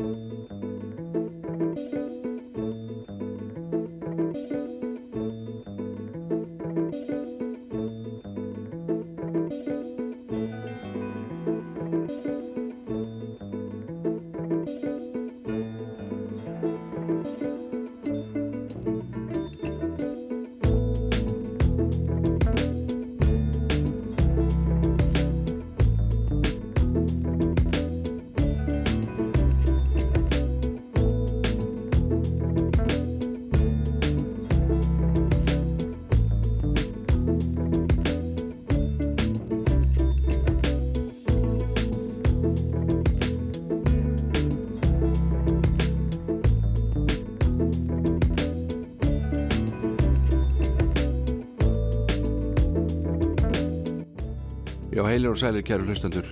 Já, heilir og sælir kæru hlustendur.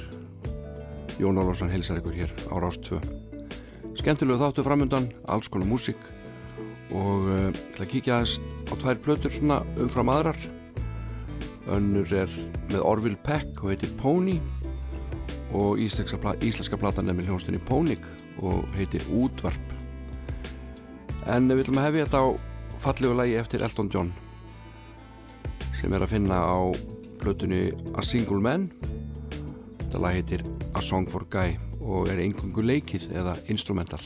Jón Álvarsson heilsar ykkur hér á Rást 2 Skemmtilegu þáttu framöndan, alls konar músík og uh, ætla að kíkja aðeins á tvær plötur svona umfram aðrar. Önnur er með Orville Peck og heitir Pony og íslenska, íslenska platan er með hljónstunni Pónik og heitir Útvarp. En við ætlum að hefja þetta á fallegu lagi eftir Elton John sem er að finna á plötunni A Single Man. Þetta lag heitir A Song for Guy og er engungu leikið eða instrumental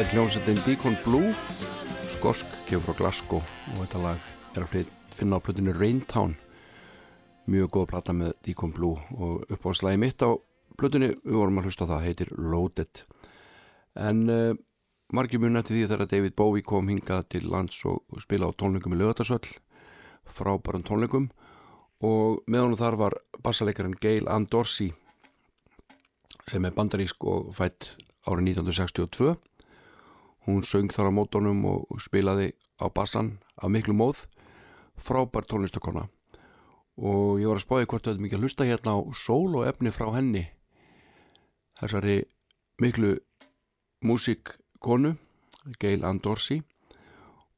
Þetta er hljómsættin Deacon Blue Skosk kemur frá Glasgow og þetta lag er að finna á plötinu Raintown. Mjög góð plata með Deacon Blue og uppáðslægi mitt á plötinu við vorum að hlusta það, heitir Loaded. En uh, margir muni eftir því þegar David Bowie kom hingað til lands og spila á tónleikum í lögatarsöll frábærum tónleikum. Og með honum þar var bassalekarinn Gail Ann Dorsey sem er bandarísk og fætt árið 1962 Hún söng þar á mótónum og spilaði á bassan af miklu móð, frábær tónlistakona og ég var að spáði hvort þetta mikið að hlusta hérna á sól og efni frá henni, þessari miklu músikkonu, Gail Andorsi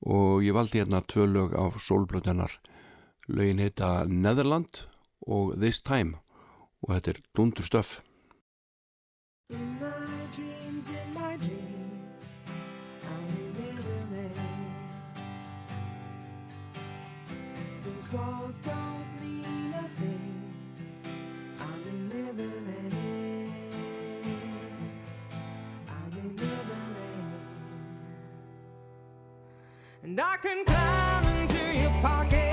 og ég valdi hérna tvö lög af sólblöðunar, lögin heita Netherland og This Time. Og þetta er Dundur stöf. Walls don't mean a thing. I'm in Neverland. I'm in. And I can climb into your pocket.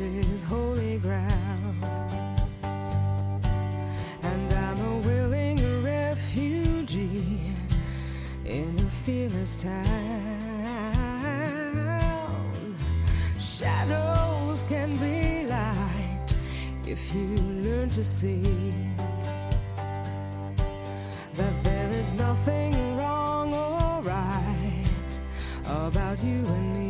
Is holy ground. And I'm a willing refugee in a fearless town. Shadows can be light if you learn to see that there is nothing wrong or right about you and me.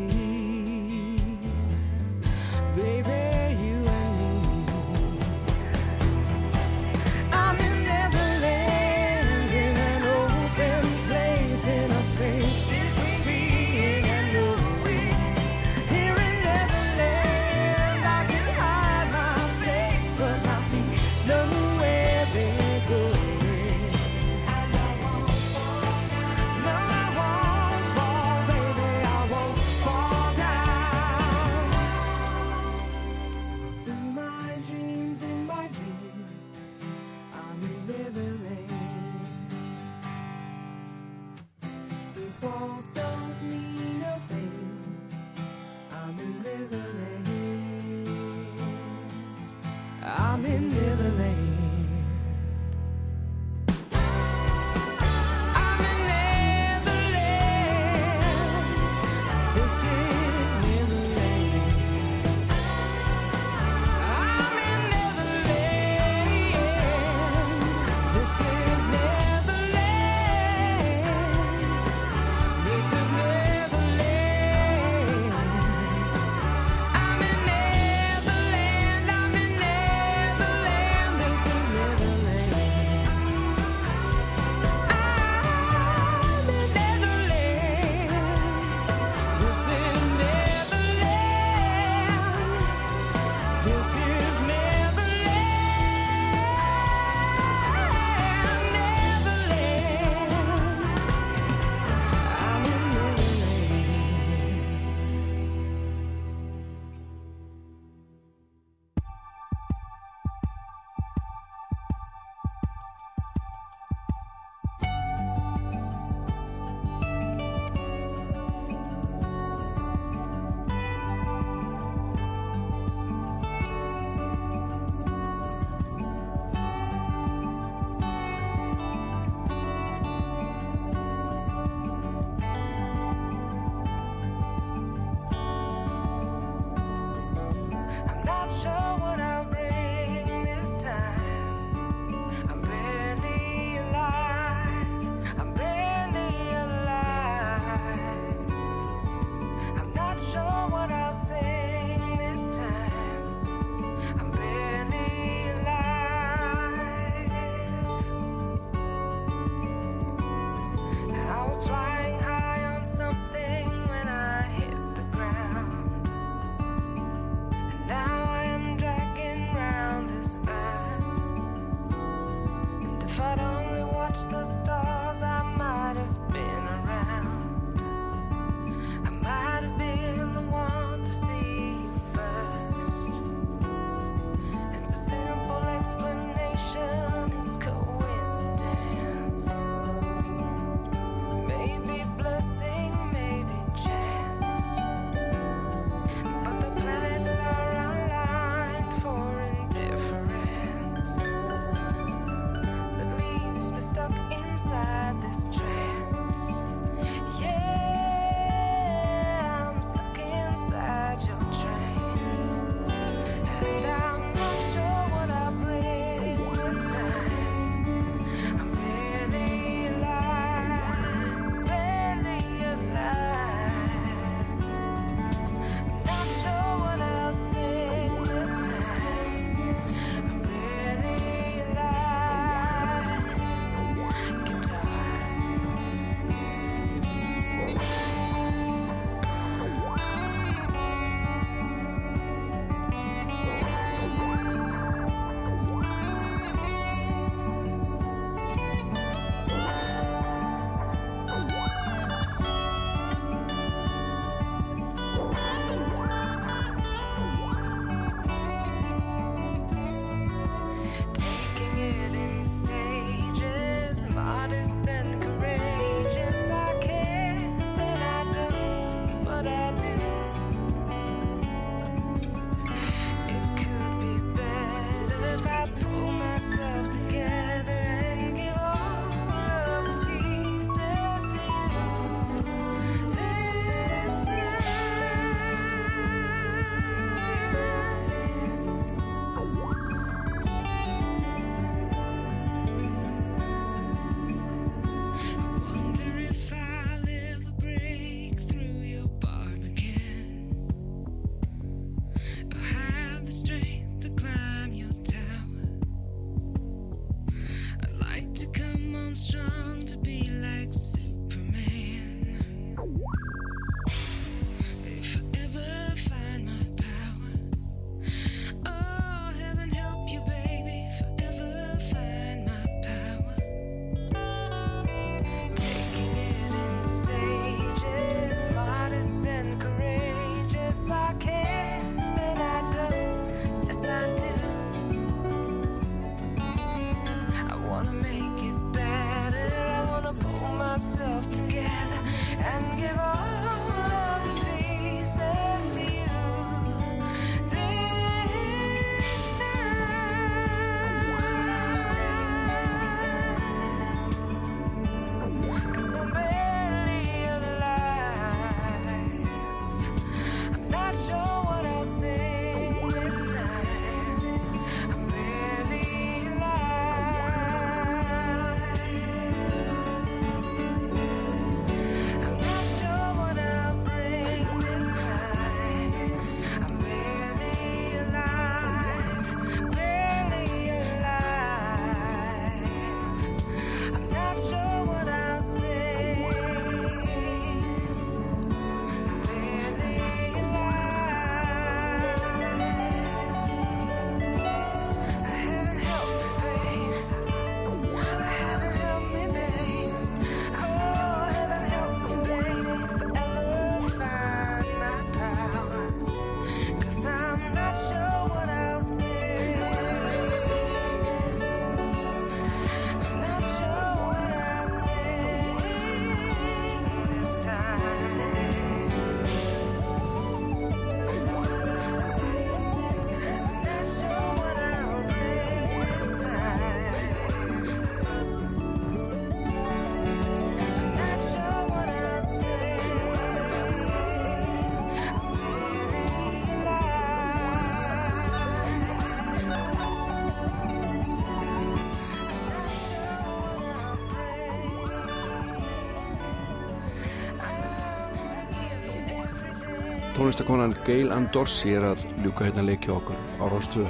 Tónlistakonan Gail Ann Dorsey er að ljúka hérna leiki okkur á Róstvö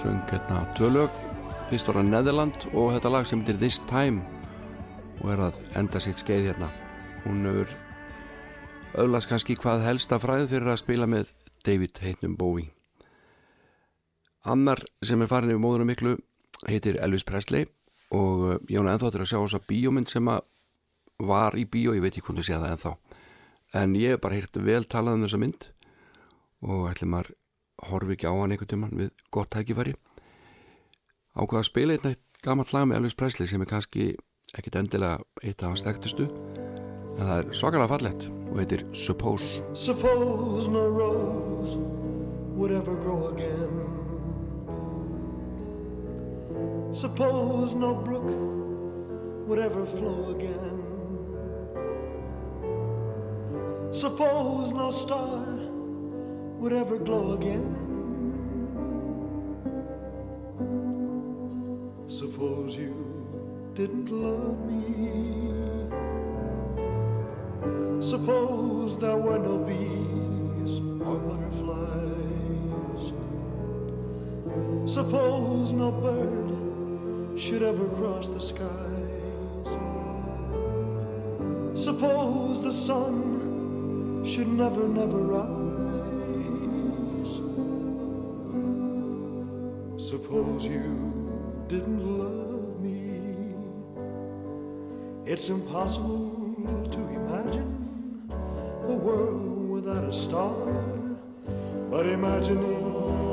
söng hérna tvö lög fyrst var það Netherland og þetta lag sem heitir This Time og er að enda sitt skeið hérna. Hún hefur öðlast kannski hvað helsta fræð fyrir að spila með David Heitnum Bowie. Annar sem er farin yfir móðunum miklu heitir Elvis Presley og ég hún ennþáttur að sjá þessa bíómynd sem að var í bíó, ég veit ekki hvernig sé það ennþá en ég hef bara heyrt vel talað um þessa mynd og ætlum að horfi ekki á hann einhvern tíman við gott tækifæri. Ákvaða að spila einnig gammalt lag með Elvis Presley sem er kannski ekkit endilega eitt af hans þekktustu? En það er svakalega fallett og heitir Suppose. Suppose no rose would ever grow again. Suppose no brook would ever flow again Suppose no star would ever glow again. Suppose you didn't love me. Suppose there were no bees or butterflies. Suppose no bird should ever cross the skies. Suppose the sun should never, never rise. Suppose you didn't love me. It's impossible to imagine a world without a star, but imagining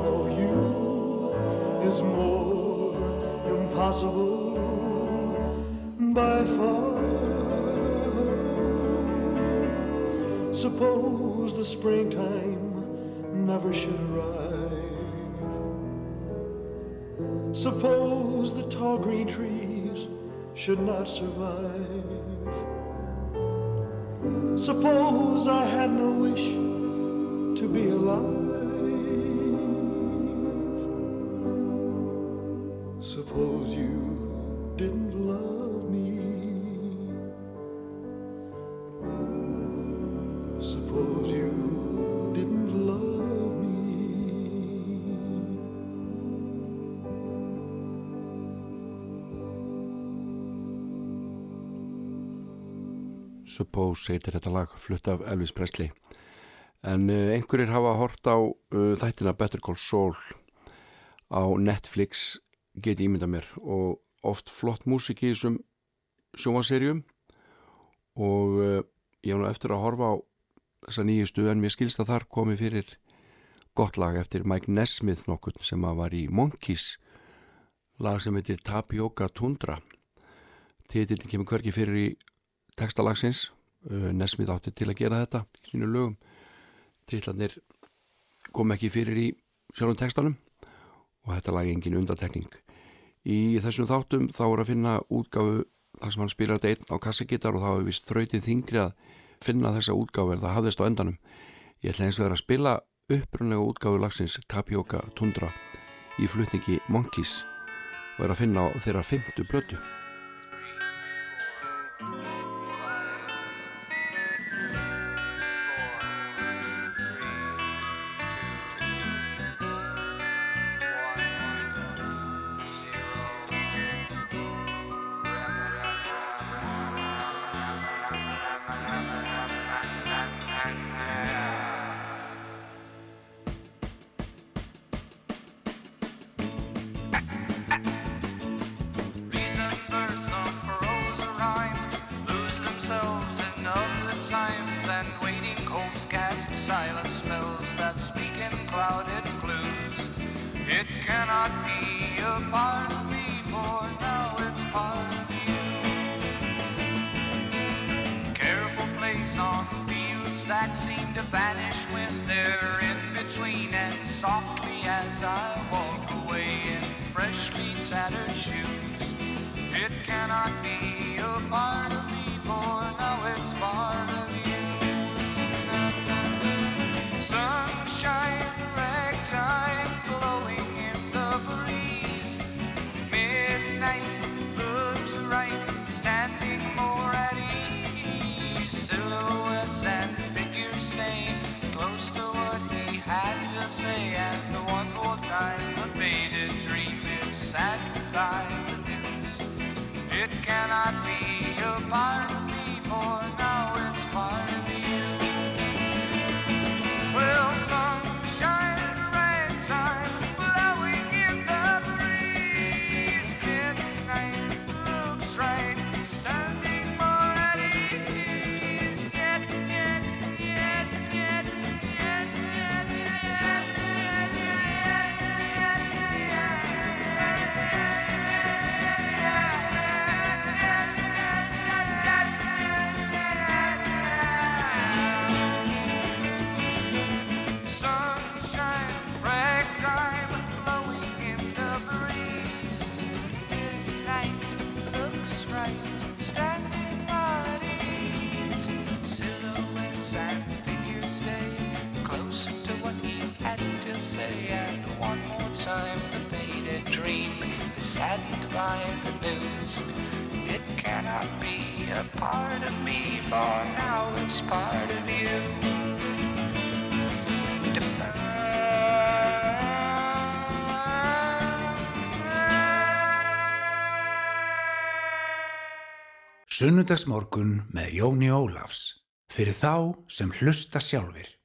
no you is more impossible by Suppose the springtime never should arrive. Suppose the tall green trees should not survive. Suppose I had no wish to be alive. Suppose you Suppose heitir þetta lag flutt af Elvis Presley. En uh, einhverjir hafa hort á uh, þættina Better Call Saul á Netflix get ímynda mér og oft flott músik í þessum sjómaserjum og uh, ég hef nú eftir að horfa á þessa nýjustu en mér skilst að þar komi fyrir gott lag eftir Mike Nesmith nokkur sem að var í Monkeys lag sem heitir Tapioca Tundra. Titillin kemur hverki fyrir í textalagsins uh, Nesmith átti til að gera þetta í sínu lögum. Titlanir kom ekki fyrir í sjálfum textanum og þetta lag engin undatekning í þessum þáttum þá er að finna útgáfu þar sem hann spilar þetta einn á kassagittar og þá hefur vist þrautið þingri að finna þessa útgáfu en það hafðist á endanum. Ég ætla eins og vera að spila upprunlega útgáfu lagsins Tapioca Tundra í flutningi Monkeys og er að finna á þeirra fymtu blötu by the news. It cannot be a part of me, for now it's part of you. Sunnudagsmorgun með Jóni Ólafs fyrir þá sem hlusta sjálfur.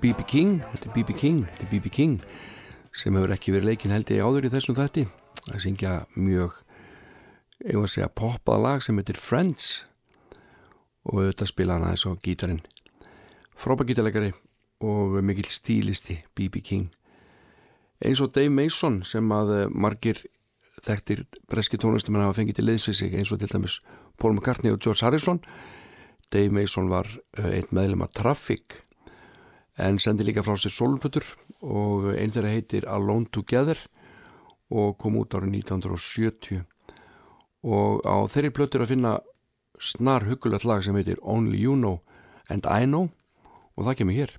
B.B. King þetta er B.B. King, B.B. King sem hefur ekki verið leikin held ég áður í þessum þætti að syngja mjög eigum að segja poppað lag sem heitir Friends og auðvitað spila hann aðeins á gítarin frábæð gítarleikari og mikill stílisti B.B. King eins og Dave Mason sem að eh, margir þekktir breski tónlistumenn hafa fengið til liðsvið sig eins og til dæmis Paul McCartney og George Harrison Dave Mason var eh, einn meðlum að Traffic en sendi líka frá sér solpötur og einn þeirra heitir Alone Together og kom út árið 1970 og á þeirri plötur að finna snar hugulegt lag sem heitir Only You Know and I Know og það kemur hér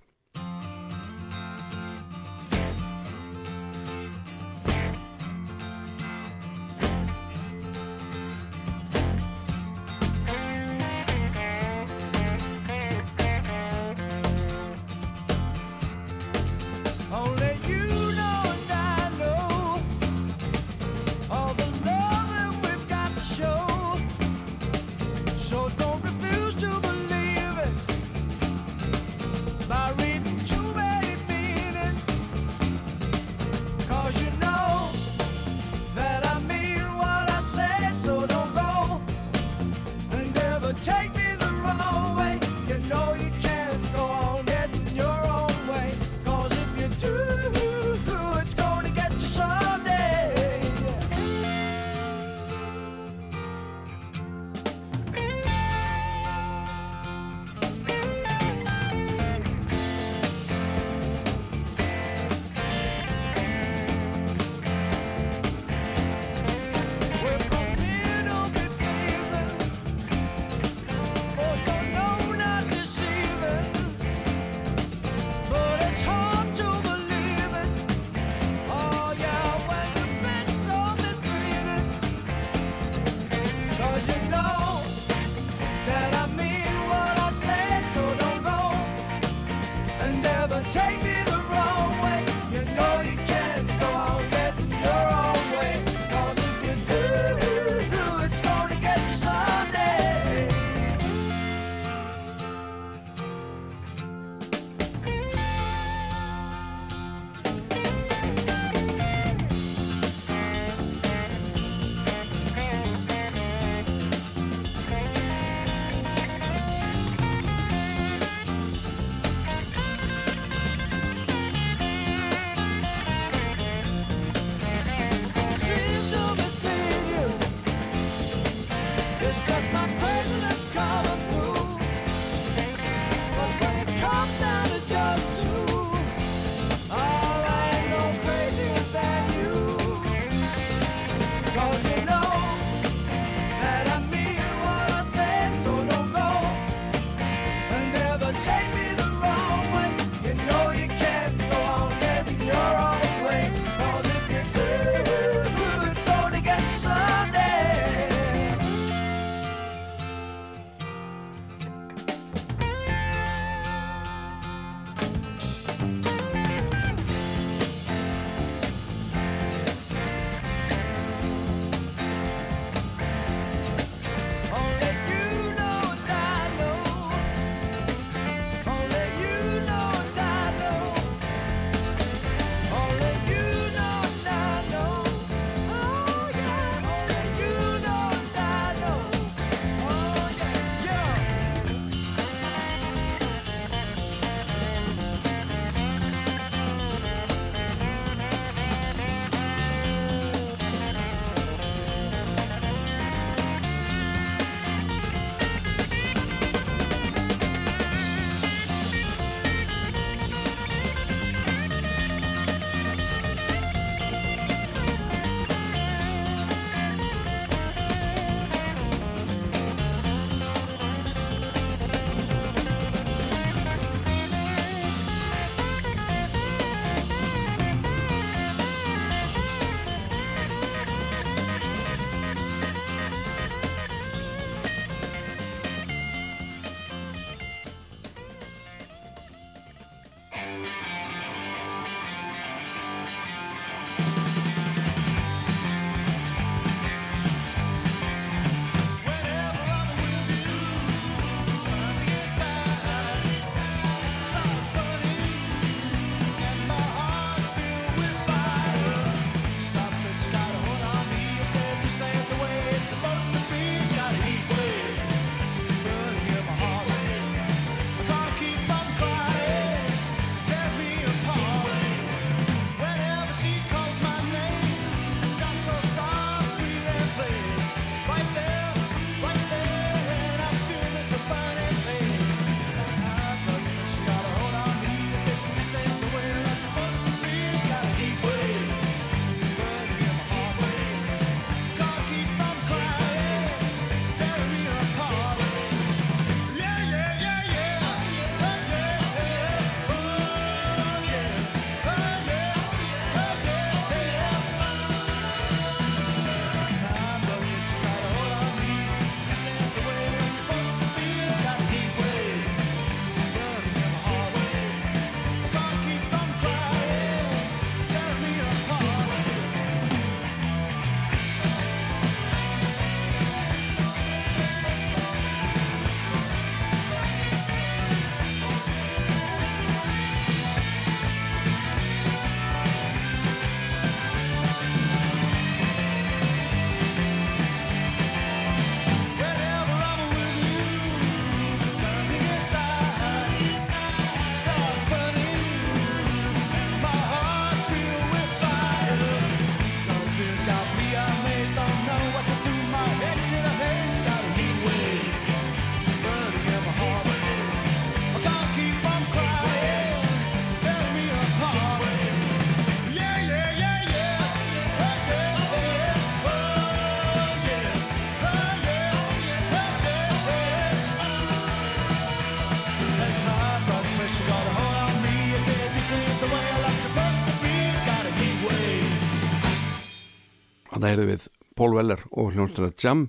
Þannig heyrðum við Paul Weller og hljónstunna Jam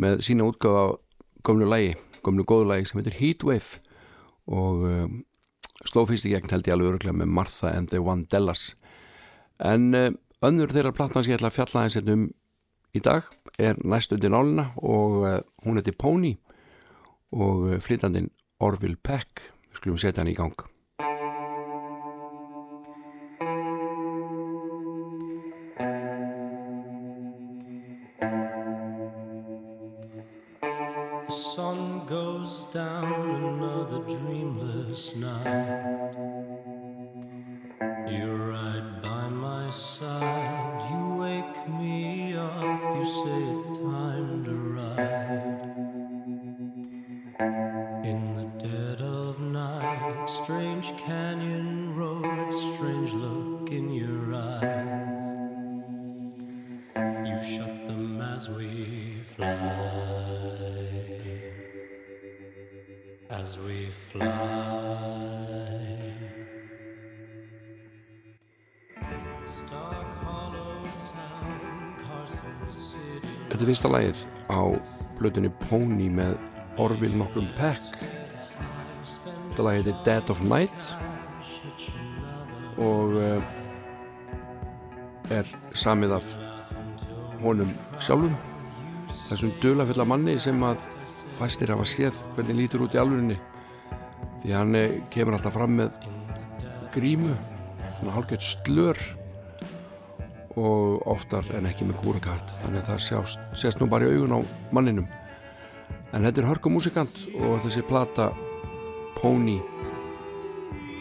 með sína útgáfa á gömlu lægi, gömlu góðu lægi sem heitir Heatwave og um, sló fyrst í gegn held ég alveg öruglega með Martha and the Vandellas en um, önnur þeirra platna sem ég ætla að fjalla aðeins hérna um í dag er næst undir nálina og uh, hún heitir Pony og uh, flytandinn Orville Peck. Við skulum setja hann í gang Pony með Orville nokkrum Peck Þetta lagið er Dead of Night og uh, er samið af honum sjálfum þessum dulafulla manni sem að fæstir hafa séð hvernig lítur út í alvörinni því hann eh, kemur alltaf fram með grímu svona hálfgeitt slör og oftar en ekki með kúrakatt. Þannig að það sést nú bara í augun á manninum en þetta er hörkumúsikant og þessi plata Pony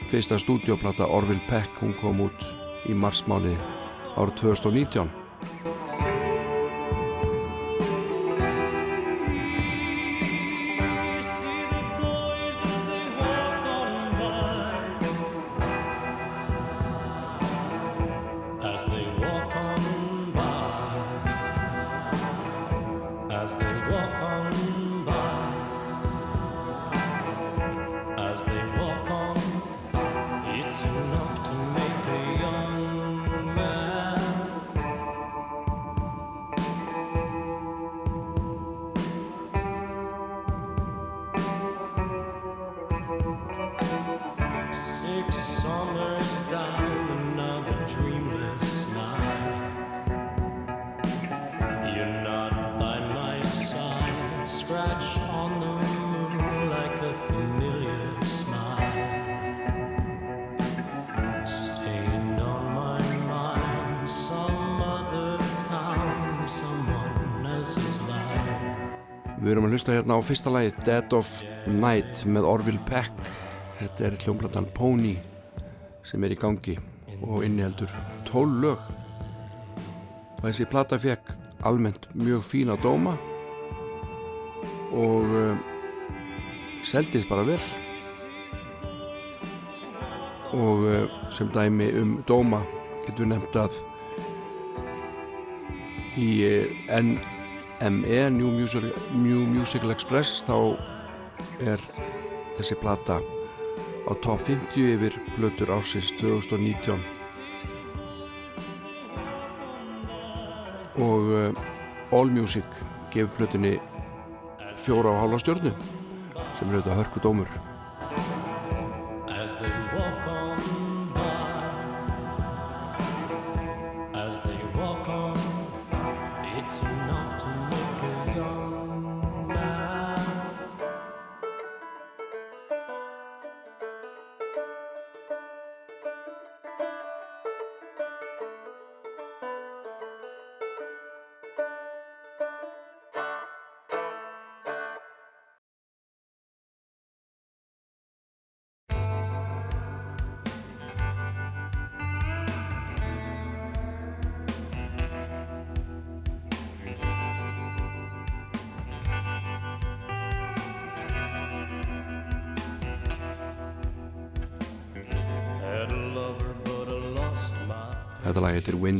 fyrsta stúdioplata Orville Peck hún kom út í marsmáli árið 2019 Við erum að hlusta hérna á fyrsta lagið Dead of Night með Orville Peck. Þetta er hljómplatan Pony sem er í gangi og inniheldur 12 lög. Og þessi plata fekk almennt mjög fína dóma og uh, seldist bara vel. Og uh, sem dæmi um dóma getur nefnt að í uh, NME New Musical, New Musical Express þá er þessi plata á top 50 yfir blötur ársins 2019 og uh, All Music gefur blötunni fjóra og hálfa stjörnu sem er auðvitað hörku dómur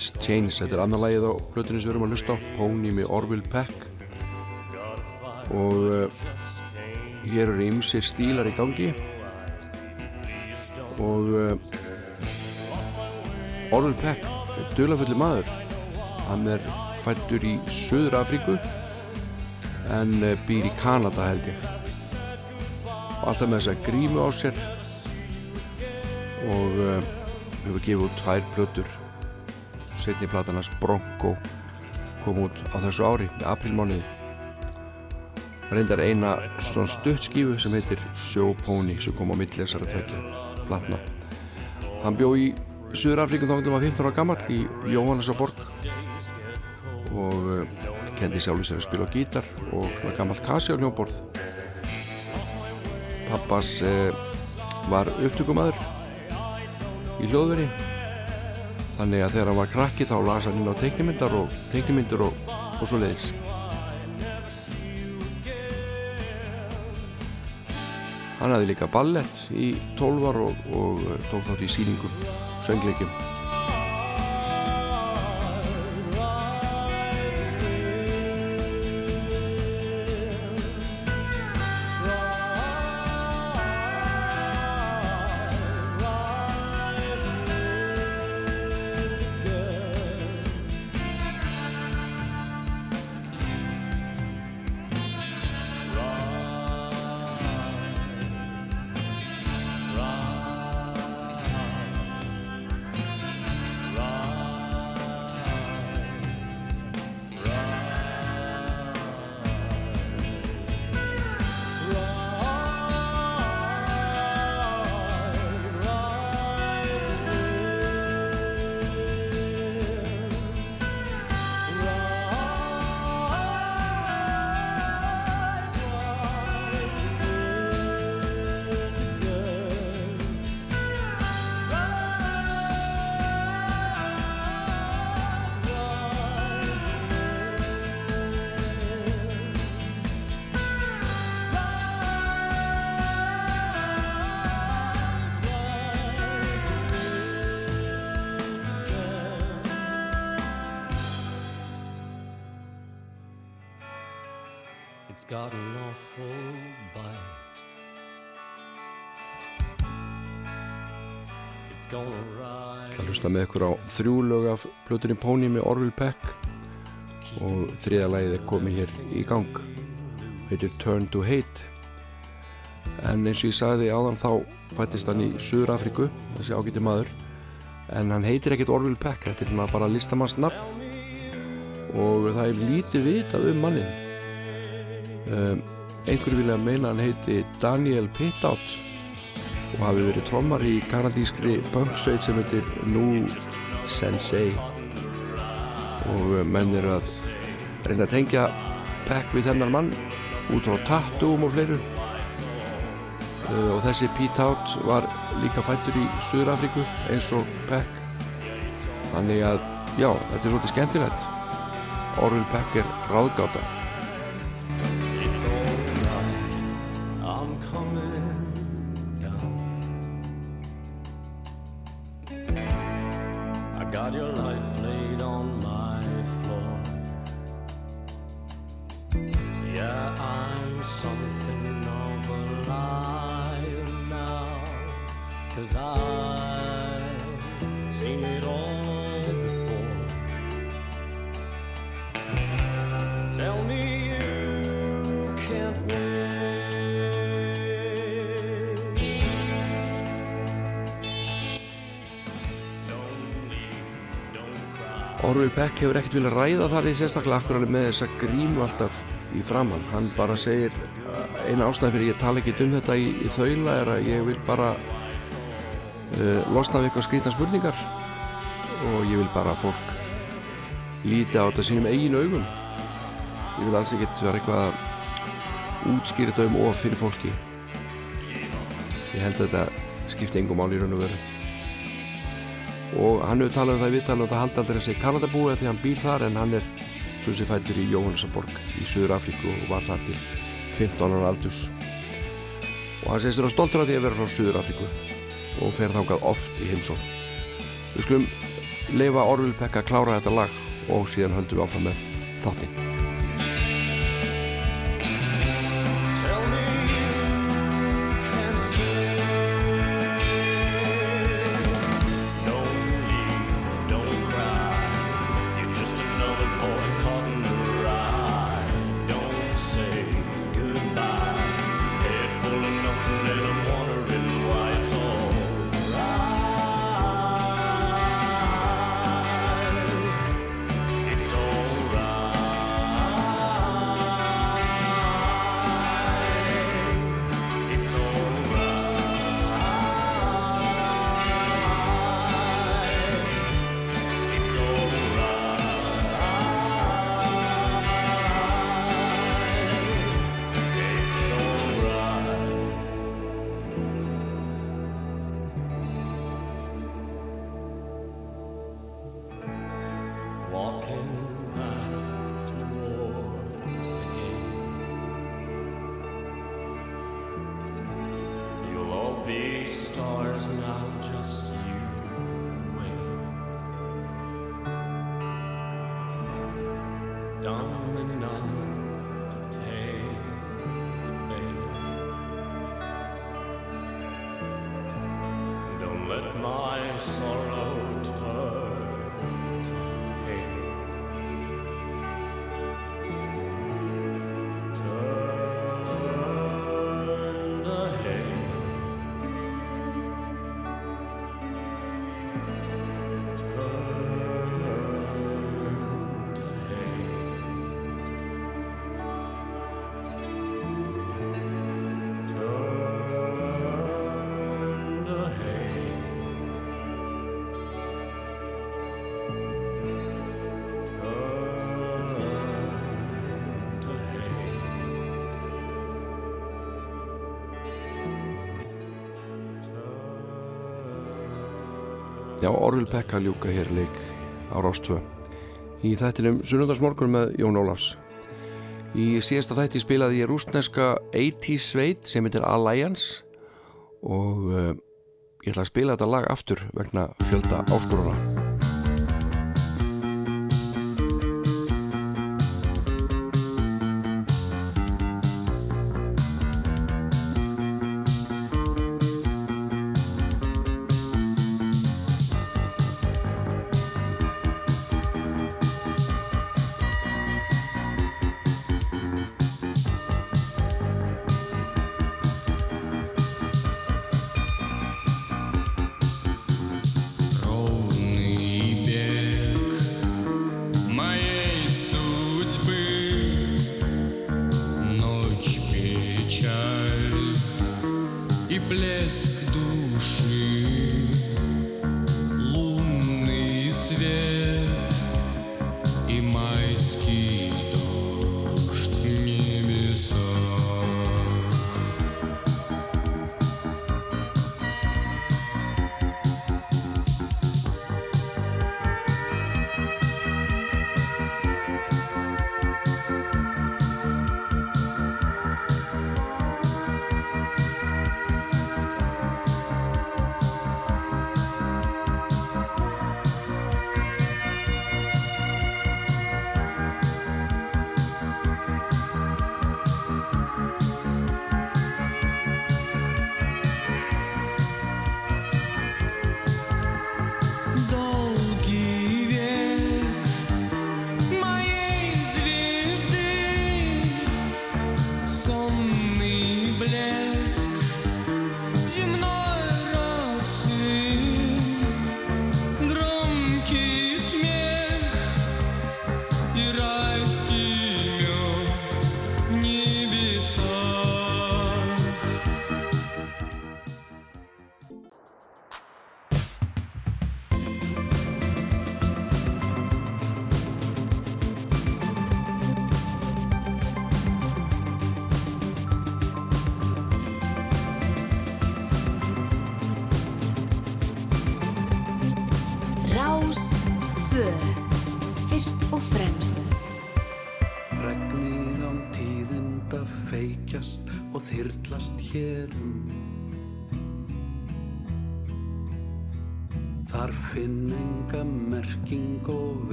Winds Change, þetta er annar lagið á blötunni sem við erum að hlusta á, Pony með Orville Peck og uh, hér eru ymsir stílar í gangi. Og uh, Orville Peck er dulafulli maður. Hann er fættur í Suður Afríku en eh, býr í Kanada held ég. Og alltaf með þess að grímu á sér. Og uh, hefur gefið út tvær plötur setni platanast Bronco kom út á þessu ári í aprilmániði reyndar eina svona stuttskífu sem heitir Pony sem kom á millesar að tvekja platna. Hann bjó í Suður Afríkum þá hann var 15 ára gammal í Jóhannesaborg og uh, kendi sjálfur sér að spila á gítar og svona gammal kassi á hljómborð pappas uh, var upptökumæður í hljóðveri þannig að þegar hann var krakki þá las hann inn á teiknimyndar og teiknimyndur og, og svo leiðis hann hafði líka ballett í 12 ár og, og eh, tók þátt í síningum söngleikim got an awful bite. It's gonna ride. Það hlusta með ykkur á þrjú lög af plötunni Pony með Orville Peck. Og þriða lagið er komið hér í gang. Heitir Turn to Hate. En eins og ég sagði áðan þá fættist hann í Suður Afríku þessi ágæti maður. En hann heitir ekkert Orville Peck þetta er bara listamannsnafn. Og það er lítið vitað um mannin um, einhverju vilja meina hann heiti Daniel Pittout og hafi verið trommar í kanadískri punksveit sem heitir New Sensei. Og uh, menn eru að reyna að tengja Peck við þennan mann út frá tattúum og fleiru. Uh, og þessi Pete Out var líka fættur í Suður Afríku eins og Peck. Þannig að já, þetta er svolítið skemmtilegt. Orville Peck er ráðgáta Peck hefur ekkert viljað ræða þar í sérstaklega akkur með þessa grímu alltaf í framann hann bara segir uh, eina ástæði fyrir ég tala ekki um þetta í, í þaula er að ég vil bara uh, losna við eitthvað skrýtna spurningar og ég vil bara að fólk líti á þetta sínum eigin augum. Ég vil alls ekkert vera eitthvað að útskýra þetta um of fyrir fólki. Ég held að þetta skipti engum mál í raun og veru og hann hefur talað um það í viðtalið og það haldi aldrei að segja Kanadabúi því hann býr þar en hann er svo sem fættur í Jóhannesaborg í Suður Afríku og var þar til 15 ára aldurs. Og hann segist vera stoltur af því að vera frá Suður Afríku og fer þangað oft í heimsón við skulum leifa Orville Peck að klára þetta lag og síðan höldum við áfram með þáttinn Orvil Pekka ljúka hér leik á Rástvö í þættinum Sunnundarsmorgun með Jón Ólafs. Í síðasta þætti spilaði ég rústneska 80's sveit sem heitir Alliance og uh, ég ætla að spila þetta lag aftur vegna fjölda áskuruna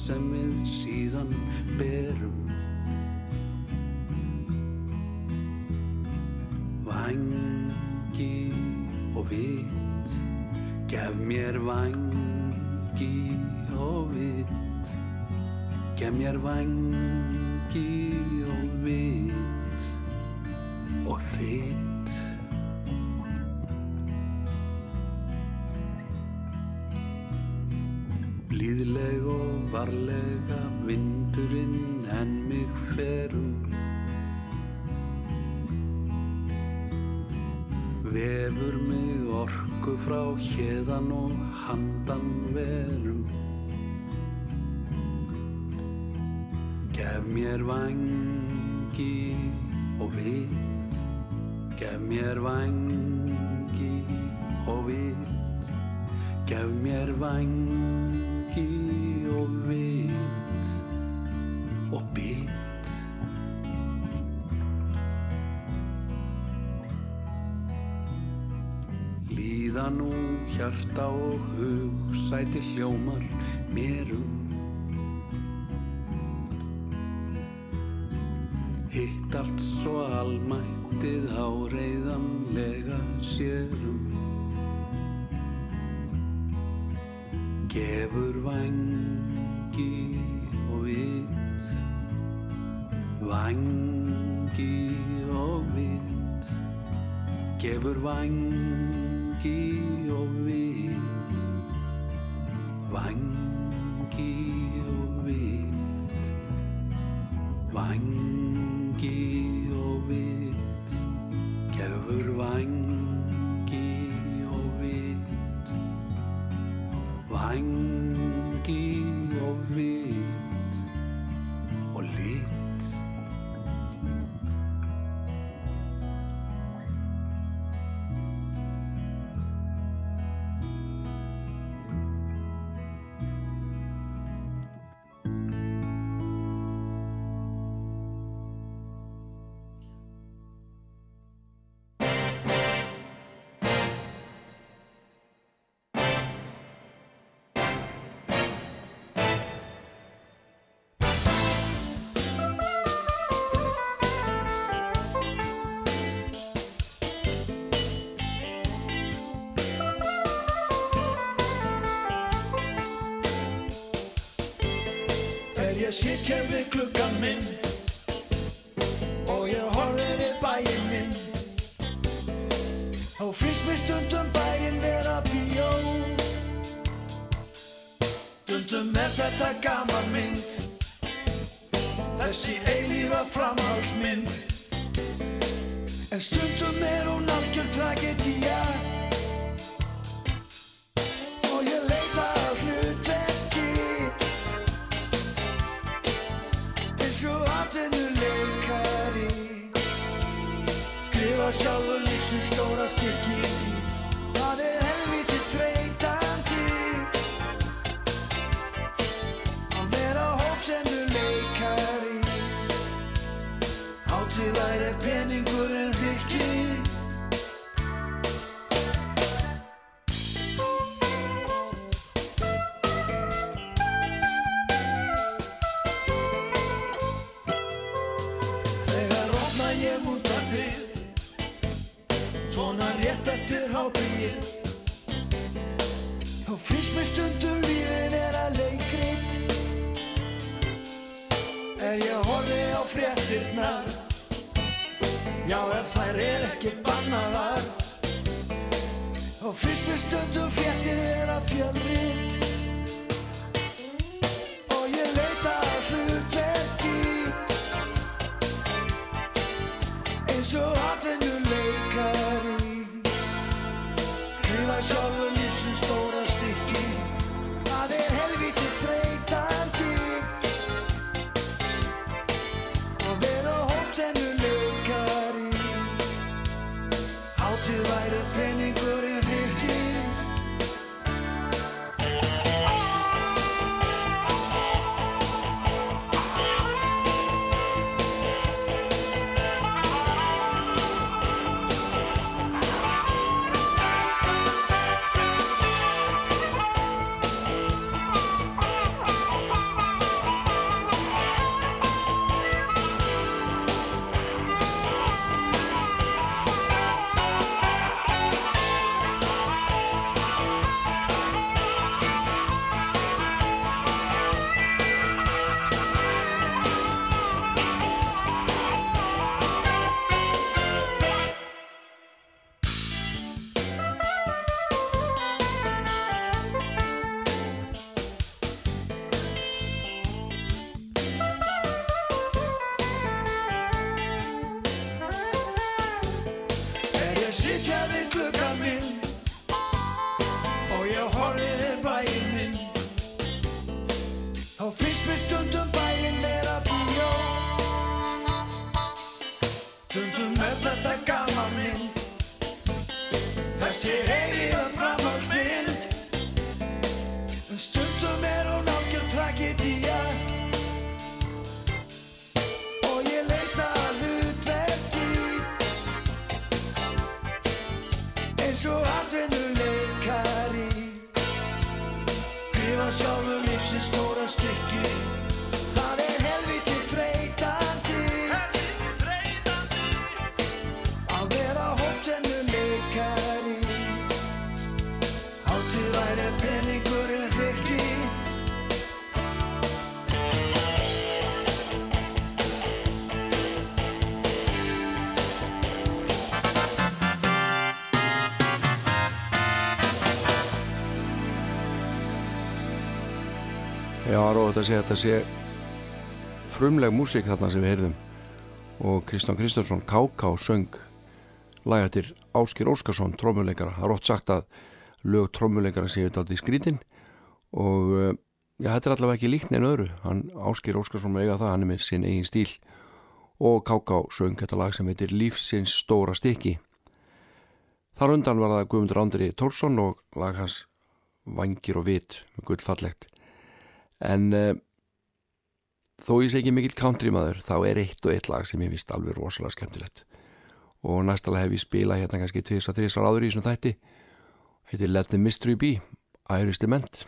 sem við síðan berum. Vangi og vitt, gef mér vangi og vitt, gef mér vangi. Vefur mig orku frá hérðan og handan verum. Gef mér vangi og við. Gef mér vangi og við. Gef mér vangi og vit hjarta og hug sæti hljómar mérum Hitt allt svo almættið áreiðanlega sérum Gefur vangi og vit. Vangi og vit. Gefur vangi Vangi og vit. Vangi við gluggan minn. Og ég horfi við bæinn minn. Þá finnst mér stundum bæinn vera bíó. Stundum er þetta gaman mynd. Þessi eilífa framhalsmynd En stundum er hún algjör tragedía sjálfur lífsins stóra finnst stundum lífið vera leikrit. Ef ég horfi á fréttirnar Já, ef þær er ekki bannaðar. Þá finnst stundum fréttir vera fjölrit að segja að þetta sé frumleg músík þarna sem við heyrðum. Og Kristján Kristjánsson K.K. söng laga til Áskir Óskarsson, trómuleikara. Það er oft sagt að lög trómuleikara séu þetta alltaf í skrítin. Og eh, já, þetta er allavega ekki líkt neina öðru. Hann, Áskir Óskarsson með eiga það hann er með sinn eigin stíl. Og K.K. söng þetta lag sem heitir Lífsins stóra stiki þar undan var það Guðmundur Andri Tórsson og lag hans Vangir og vit, gullfallegt en uh, þó ég segi mikil country maður þá er eitt og eitt lag sem ég vist alveg rosalega skemmtilegt. Og næstalega hef ég spilað hérna kannski tviðs að þrjusar áður í svona þætti. Heitir Let the Mystery Be Ærisdement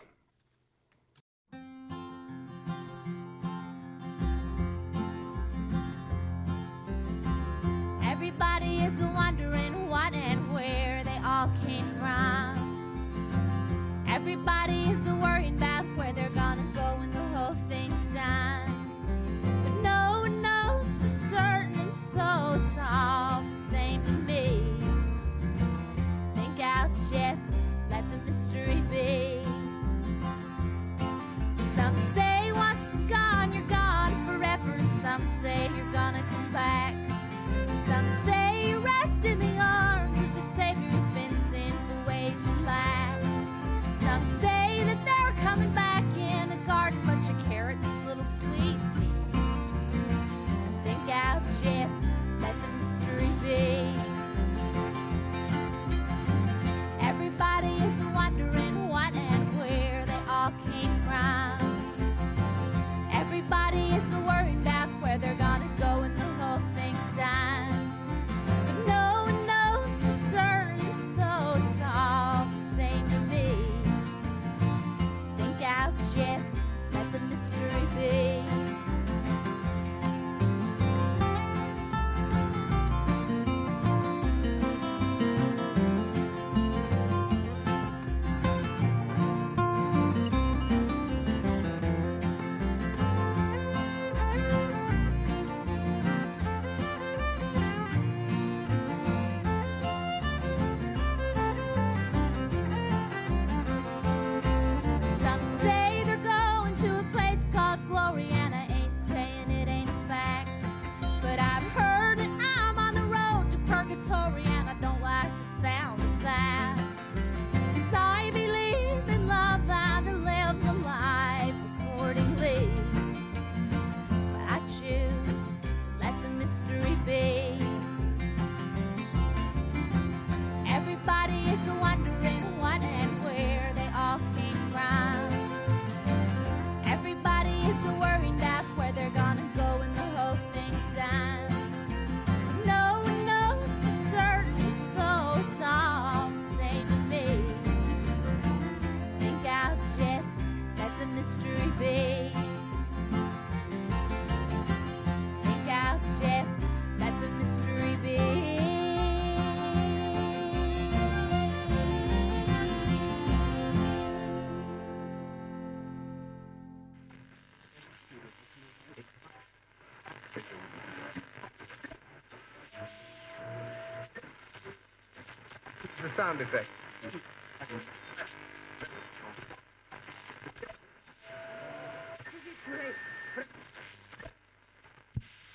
sound effect.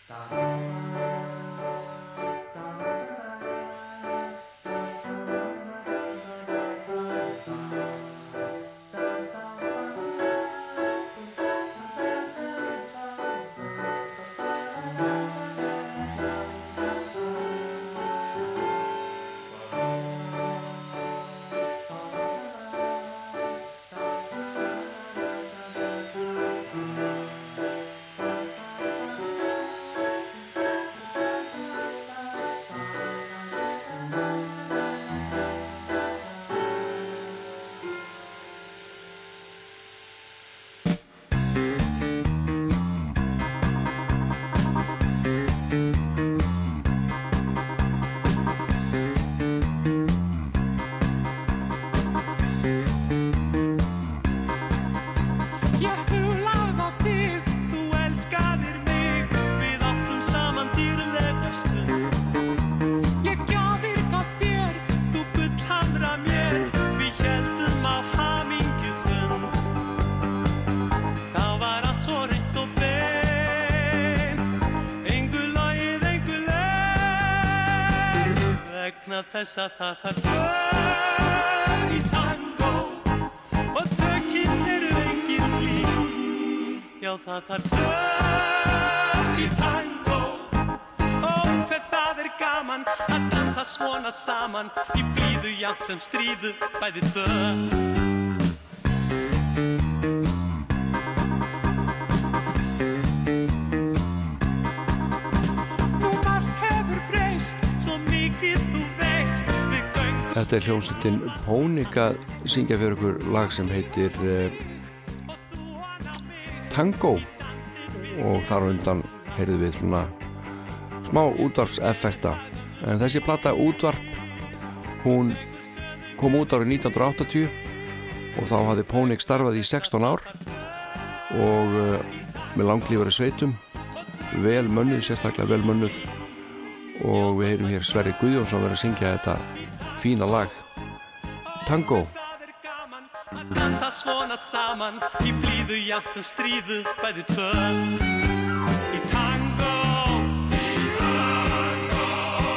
Так. Þess að það þarf tvö í tango. Og tökinn eru engin lík. Já það þarf tvö í tango. Og hver það er gaman að dansa svona saman. Í blíðu jafn sem stríðu bæði tvö Þetta er hljómsveitin Pónik að syngja fyrir ykkur lag sem heitir uh, Tango. Og þar undan heyrðu við svona smá útvarpseffekta. En þessi plata útvarp hún kom út árið 1980 og þá hafði Pónik starfað í 16 ár. Og uh, með langlífari sveitum vel mönnuð, sérstaklega vel mönnuð. Og við heyrum hér Sverri Guðjónsson verið að syngja þetta fína lag. Tango. Dansa svona saman í blíðu jafn sem stríðu bæði tvö. Í tango.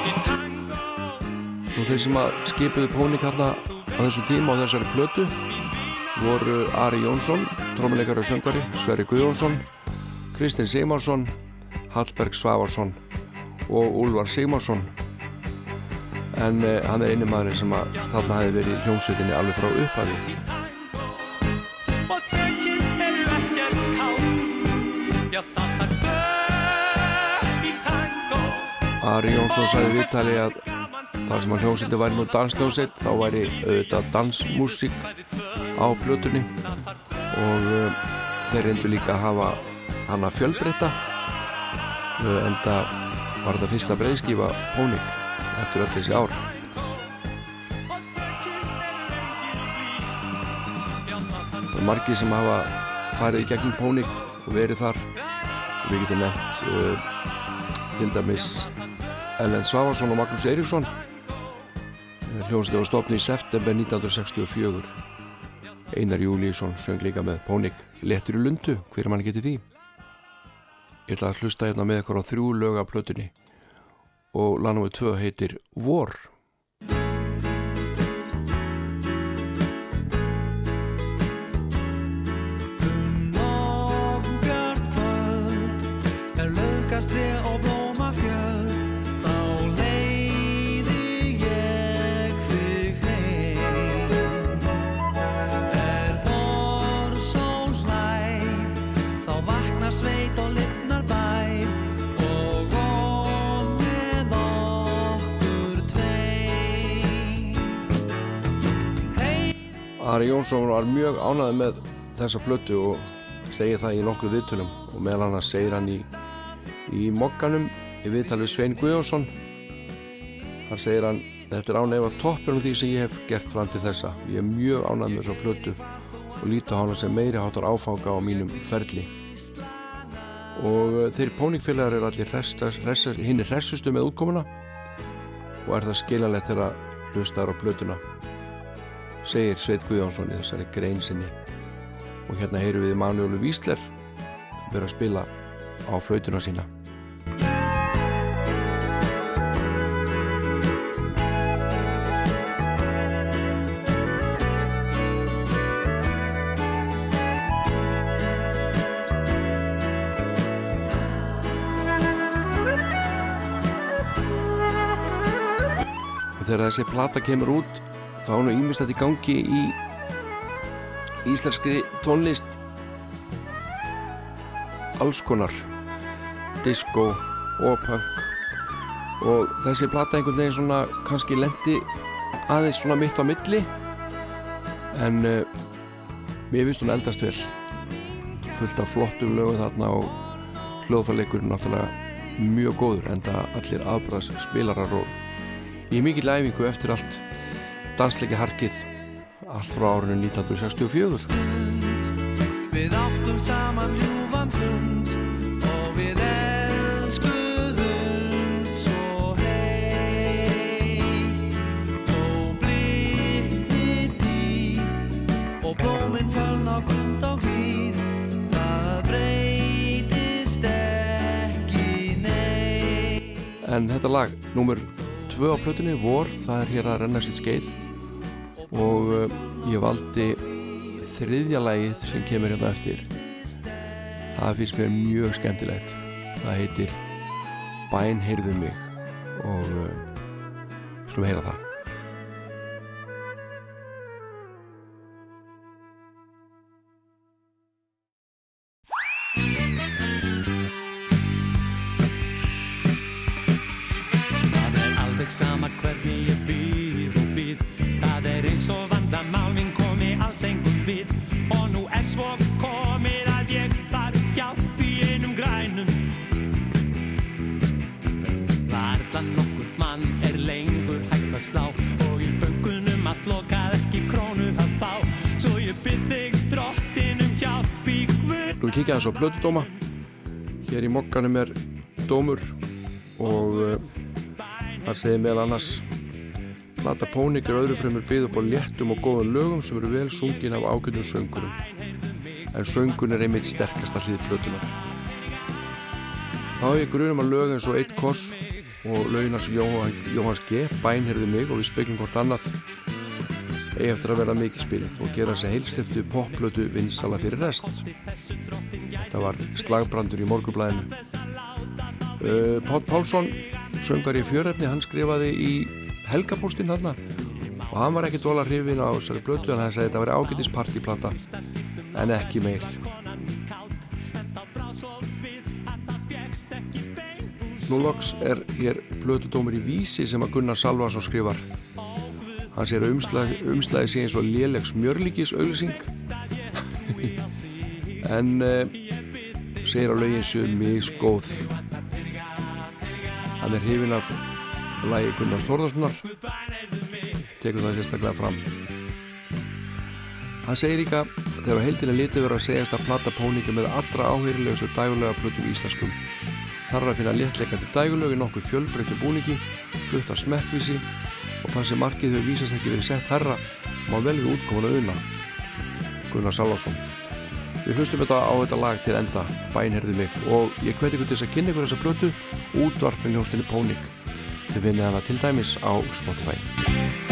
Í tango. Og þeir sem að skipuðu Pónik hérna á þessum tíma á þessari plötu voru Ari Jónsson trómuleikari og söngari, Sverri Guðjónsson Kristinn Sigmarsson Hallberg Svavarsson og Úlvar Sigmarsson en eh, hann er eini maður sem að þarna hefði verið í hljómsveitinni alveg frá upphafi. Ari Jónsson sagði viðtali að þar sem að hljómsveiti væri nú dansljómsveit þá væri auðvitað dansmusík á plötunni. Og uh, þeir reyndu líka að hafa hana fjölbreyta uh, en það var þetta fyrsta breyðskífa Pónik eftir öll þessi ár. Það er margir sem hafa farið í gegnum Pónik og verið þar. Við getum nefnt uh, til dæmis Ellen Svavarsson og Magnús Eiríksson. Hljóðslega stofni í september 1964 Einar Júlíusson söng líka með Pónik. Lettur í lundu, hver mann geti því? Ég ætla að hlusta hérna með ykkur á þrjú löga plötunni og lagnúið tvö heitir Vor Ari Jónsson var mjög ánæði með þessa plötu og segir það í nokkru viðtölum og meðal annars segir hann í, í mokkanum í viðtalið Svein Guðjónsson. Þar segir hann þetta er ánægða toppurinn því sem ég hef gert fram til þessa. Ég er mjög ánægð með þessa plötu og líti á hana sem meiri hátar áfanga á mínum ferli. Og uh, þeir pónikfélagar eru allir hinn er hressustu með útkomuna og er það skiljanlegt þegar hlustar á plötuna segir Sveit Guðjónsson í þessari grein sinni. Og hérna heyrum við Manuelu Vísler vera að spila á flautuna sína. Og þegar þessi plata kemur út þá er nú ímyndstætt í gangi í íslenskri tónlist. Alls konar. Disco og punk. Og þessi plata einhvern veginn svona kannski lendi aðeins svona mitt á milli. En uh, mér finnst hún eldast vel. Fullt af flottum lögum þarna og hljóðfærleikurinn náttúrulega mjög góður en það allir aðbræðs spilarar og ég er mikill æfingu eftir allt dansleiki harkið allt frá árinu 1964 Við áttum saman ljúfan fund og við elskuðum svo heitt. Og bliði tíð og blóminn föln á grund og glíð. Það breytist ekki neitt. En þetta lag, númer 2 tvö á plötunni, vor, það er hér að renna sitt skeið og uh, ég valdi þriðja lagið sem kemur hérna eftir. Það finnst mér mjög skemmtilegt. Það heitir Bæn heyrðu mig. Og uh, slúm heyra það. Sama hvernig ég eins og vandamál minn komi alls engum við. Og nú er svo komið að ég þarf hjálp í einum grænum. Varla nokkur mann er lengur hægt að slá. Og í böngunum allt lokað ekki krónu að fá. Svo ég byrð þig drottinum hjálp í guð. Nú kikja þess á plötudóma. Hér í mokkanum er dómur og uh, þar segir meðal annars Plata Pónik er öðru fremur byggð upp á léttum og góðum lögum sem eru vel sungin af ágætum söngurum en söngun er einmitt sterkasta hlið plötunar Þá hef ég grunum að lög eins og Eitt Koss og lögin hans Jóhann, Jóhanns G. bænherði mig og við speklum hvort annað. Eigi eftir að vera mikið spilið og gera þessi heilstiftu popplötu vinsala fyrir rest. Þetta var slagbrandur í morgublæðinu uh, Pál Pálsson söngar í fjörefni, hann skrifaði í helgapóstinn þarna. Og hann var ekki dóla hrifin á þessari blötu en hann sagði þetta var ágætis partyplata en ekki meir. Nú loks er hér blötudómur í vísi sem að Gunnar Salvarsson skrifar. Hann sér að umslæði, umslæði sé eins og lélegs mjörlíkis auglýsing en uh, segir að lögin séu misgóð. Hann er hrifin af lagi Gunnar Þórðarssonar tekur það sérstaklega fram. Hann segir líka þegar heildin er litið verið að segjast að plata póninga með allra áheyrilegustu dægulega plötum íslenskum. Þar er að finna léttleikandi dægulög í nokkuð fjölbreyttu búningi flutt af smekkvísi og þar sem markið hefur vísast ekki verið sett herra má vel við útkomuna una. Gunnar Salvarsson. Við hlustum þetta á þetta lag til enda. Bænherði mig. Og ég hveti ykkur til þess að kynna ykkur þessa blötu útvarpin hljóstinni Pónik þið finnið hana til dæmis á Spotify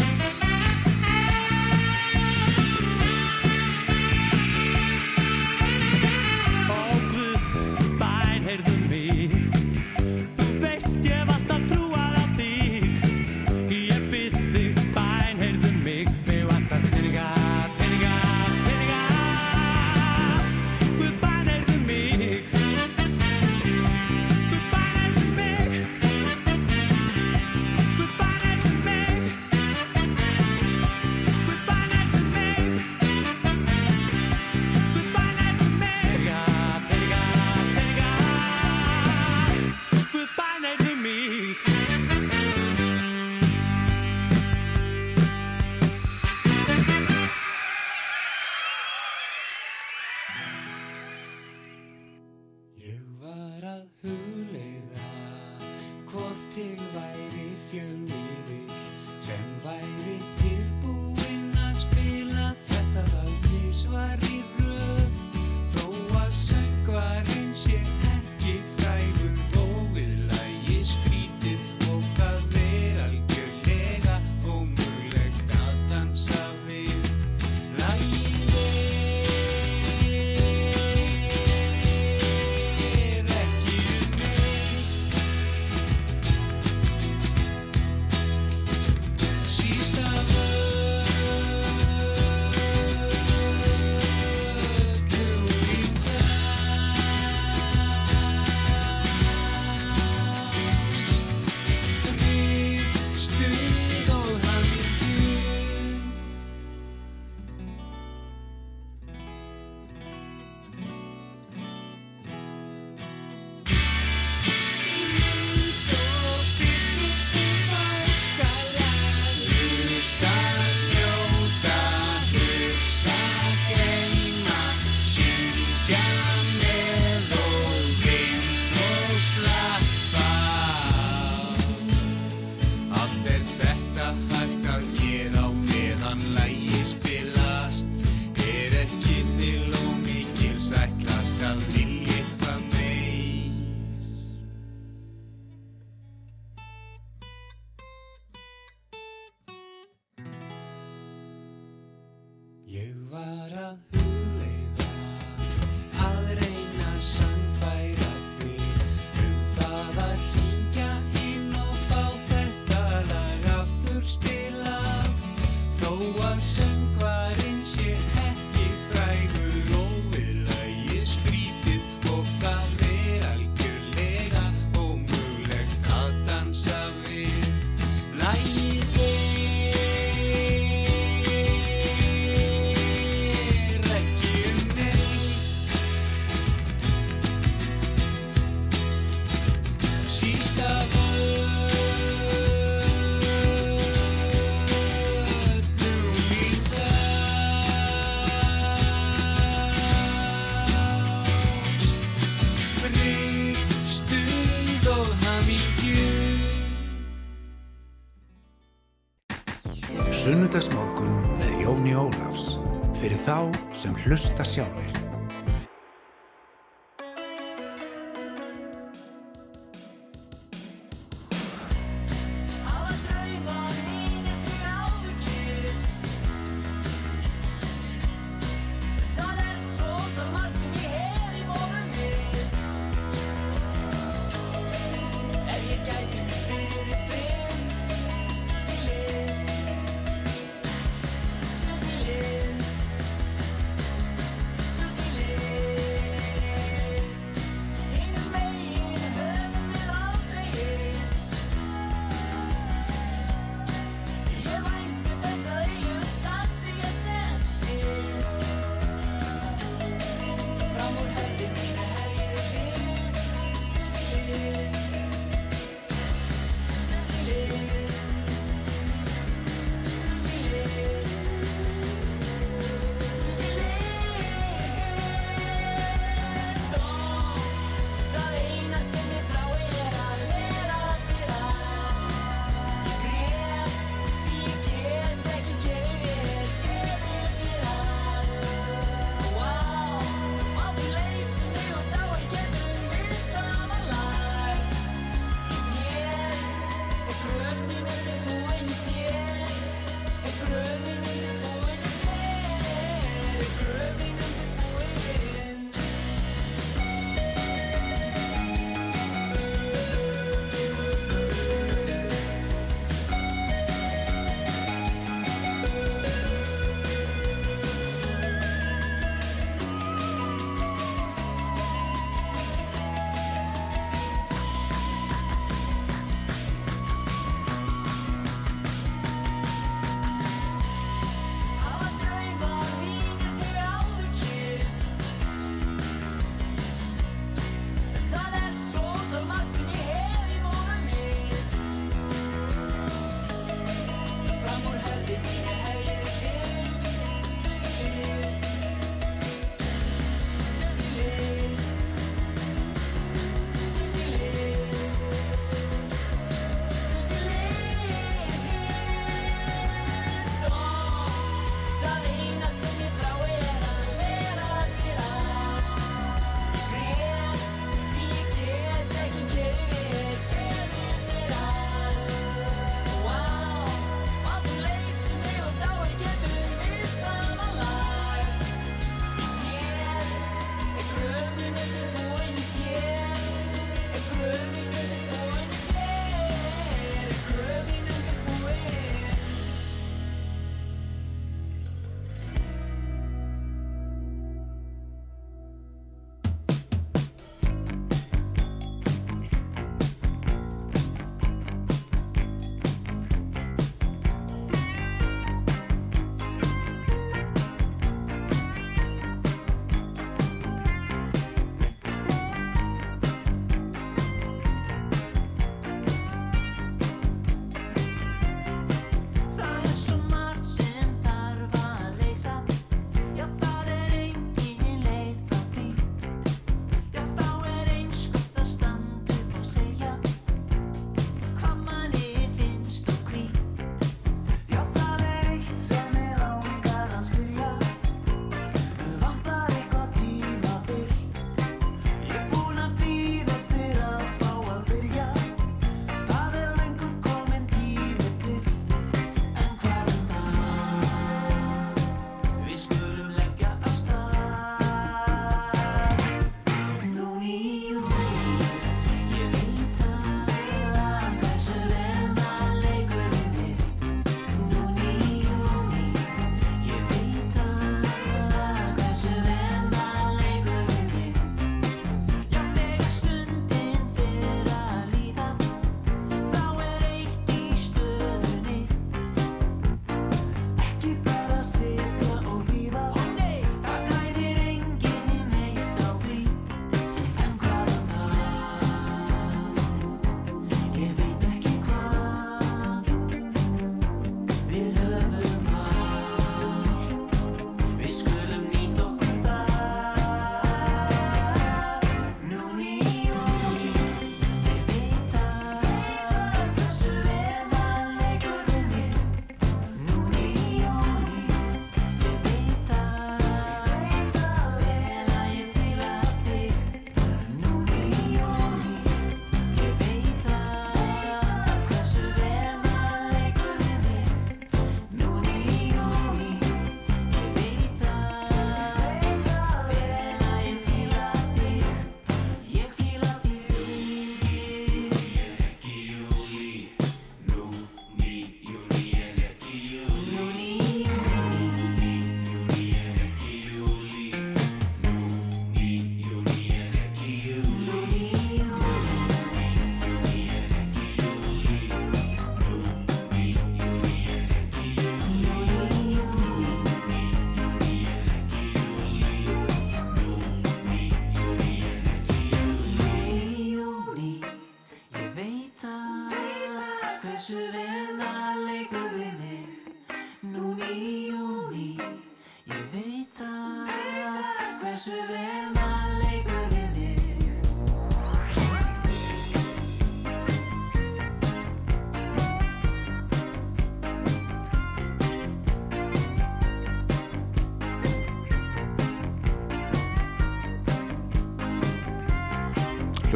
sem hlusta sjálfur.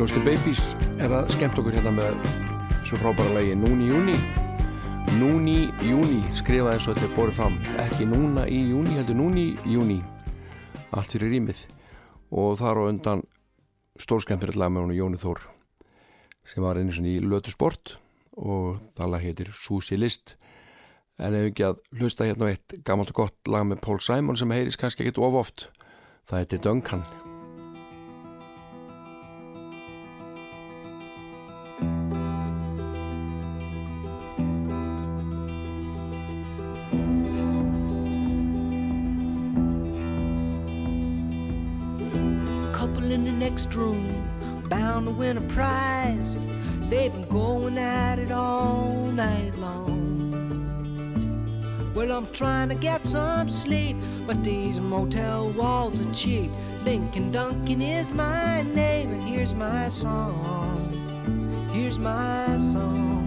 Hljóðstil Babies er að skemmt okkur hérna með svo frábæra lagi Núni Júni Núni Júni skrifa eins og þetta er borðið fram. Ekki núna í júni, heldur núni Júni allt fyrir rýmið. Og þar á undan stórskemmtir lag með hún Jóni Þór sem var einu svona í Lötu Sport. Og það lag heitir Susi List. En ef ekki að hlusta hérna eitt gammalt og gott lag með Paul Simon sem heyris kannski ekkit of oft það heitir Duncan next room, bound to win a prize. They've been going at it all night long. Well, I'm trying to get some sleep, but these motel walls are cheap. Lincoln Duncan is my name, and here's my song. Here's my song.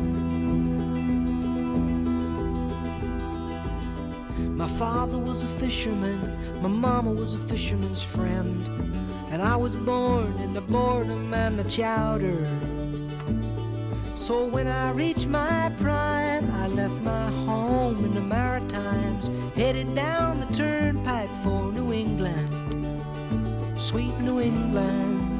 My father was a fisherman, my mama was a fisherman's friend, and I was born in the boredom and the chowder. So when I reached my prime, I left my home in the Maritimes, headed down the turnpike for New England, sweet New England.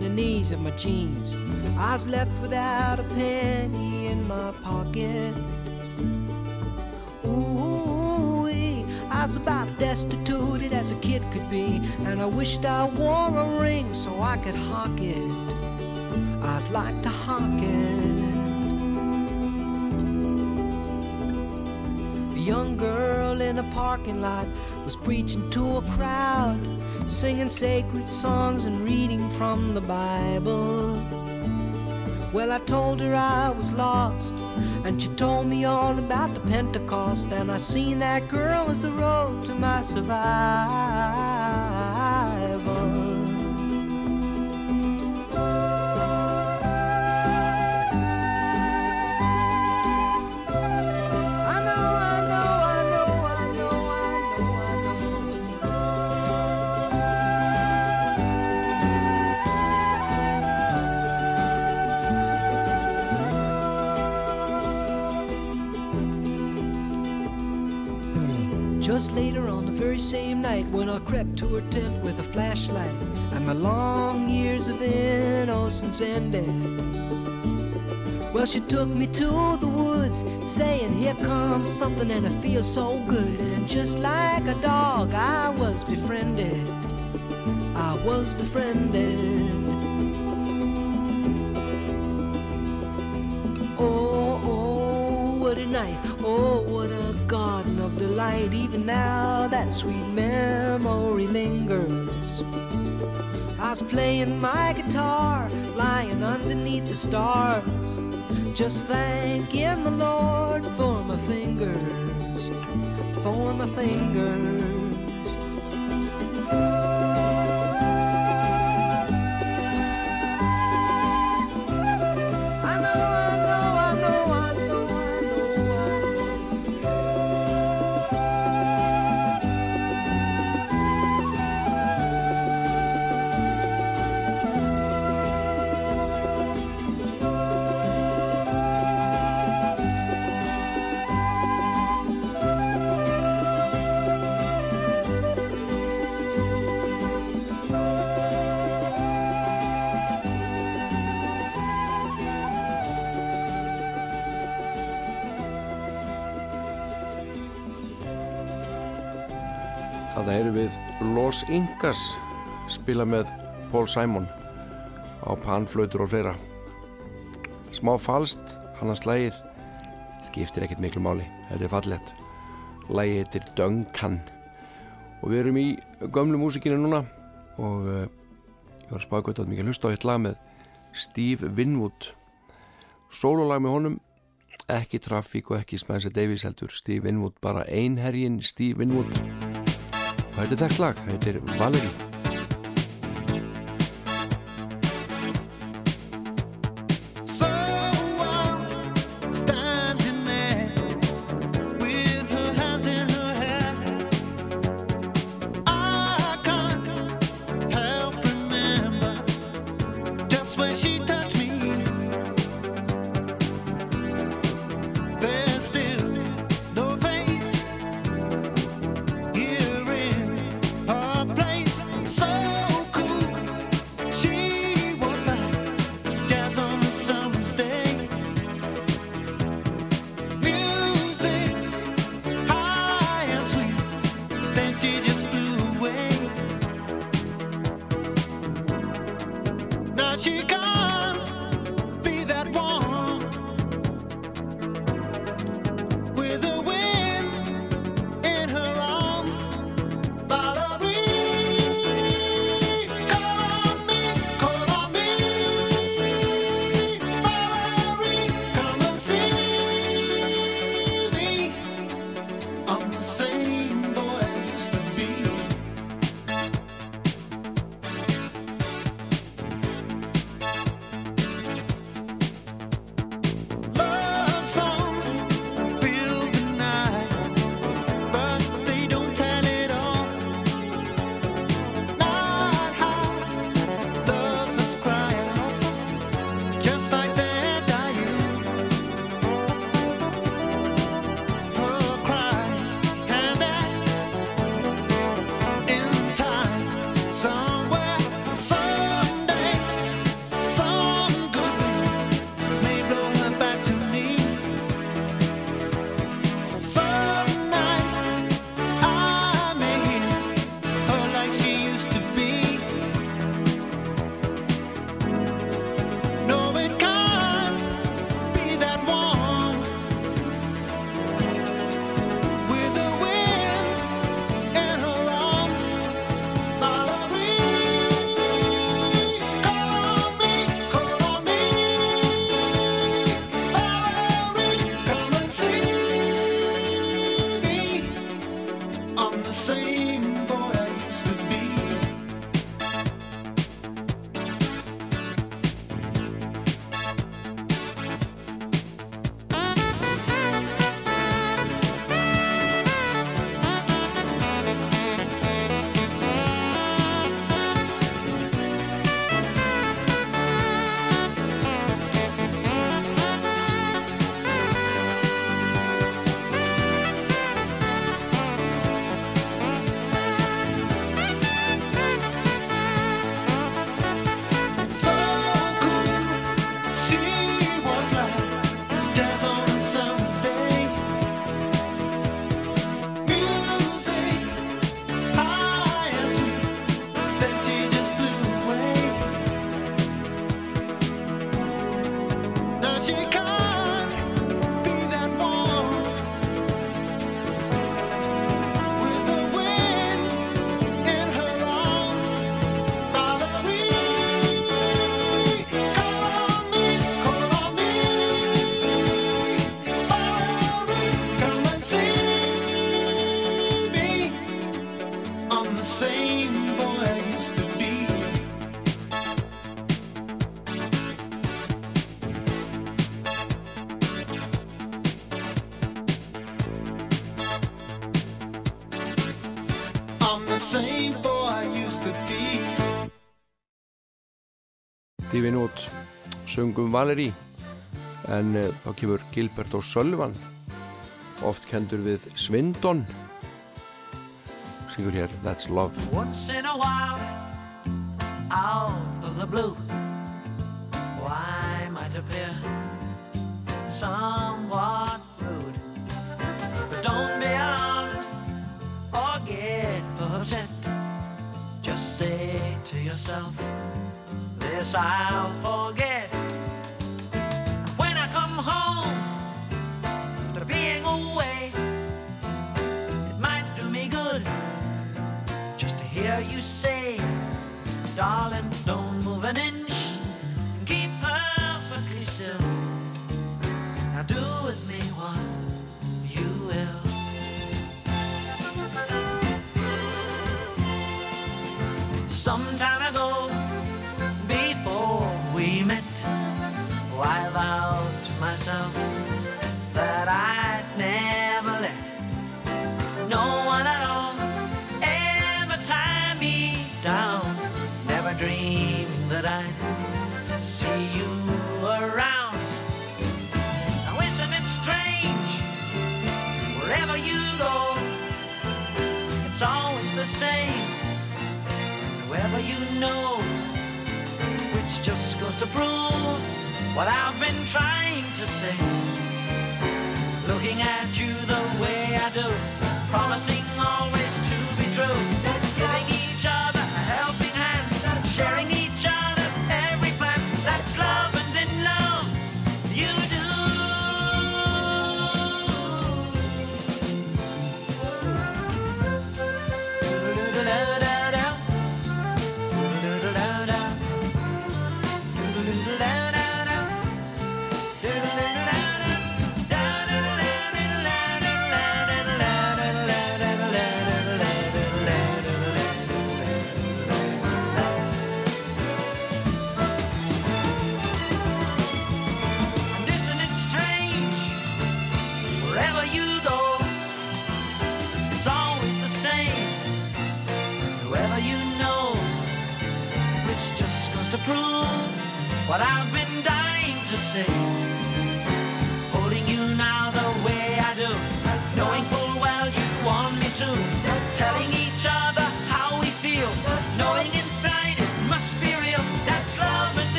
The knees of my jeans. I was left without a penny in my pocket. Ooh, I was about destituted as a kid could be, and I wished I wore a ring so I could hawk it. I'd like to hawk it. A young girl in a parking lot was preaching to a crowd, singing sacred songs and reading from the Bible. Well, I told her I was lost, and she told me all about the Pentecost, and I seen that girl as the road to my survival. Flashlight and my long years of innocence ended. Well, she took me to the woods, saying, Here comes something, and I feel so good. And just like a dog, I was befriended. I was befriended. Oh, oh, what a night. Oh, what a garden of delight. Even now, that sweet memory lingers. I was playing my guitar, lying underneath the stars. Just thanking the Lord for my fingers, for my fingers. Þannig að heyrum við Los Incas spila með Paul Simon á panflautur og fleira. Smá falst, annars lægið skiptir ekkert miklu máli, þetta er fallett. Lægið heitir Duncan og við erum í gömlu músikinu núna og uh, ég var að spaka þetta að mikið hlusta á hitt lag með Steve Winwood. Sólulag með honum, ekki trafík og ekki Spencer Davies heldur. Steve Winwood, bara einherjin Steve Winwood og þetta er þekkt lag, þetta er Valerie söngum Valeri en eh, þá kemur Gilbert og Sölvan oft kendur við Svindon. Og syngur hér That's Love. Once in a while Out of the blue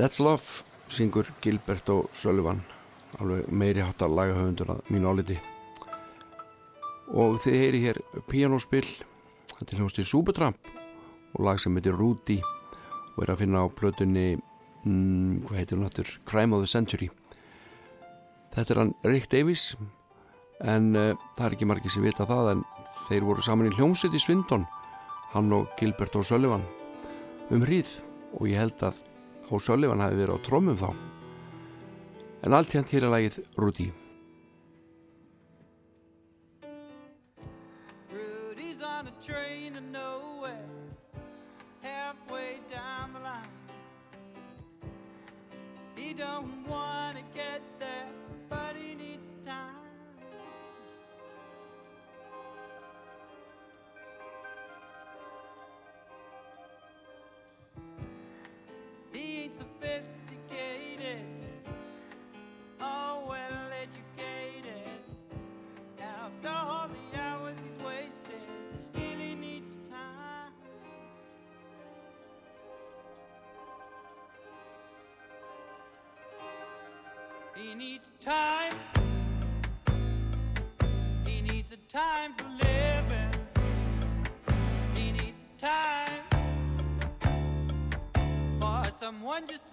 That's Love syngur Gilbert og Sullivan alveg meiri háttar lagahöfundur að mínu áliti. Og þið heyri hér pianospill þetta er hljóðst í Supertramp og lag sem heitir Rudy og er að finna á plötunni mm, hvað heitir hún hattur Crime of the Century. Þetta er hann Rick Davies en uh, það er ekki margir sem vita það en þeir voru saman í hljómsveit í Svindon hann og Gilbert og Sullivan um hríð. Og ég held að og Sullivan hafi verið á trómum þá. En allt hérna til að lagið Rudy. Rudy's on a train Ain't sophisticated, oh well educated. After all the hours he's wasted, he needs time. He needs time. He needs a time for living. He needs time Gotham. One just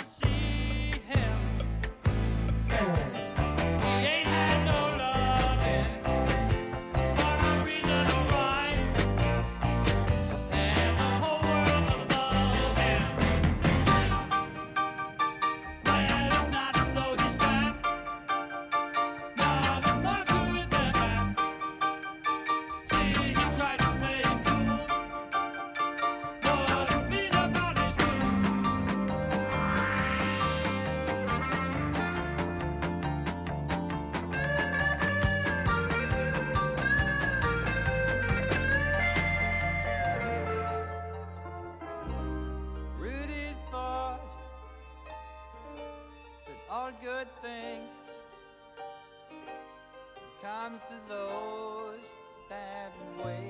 good things comes to those that wait.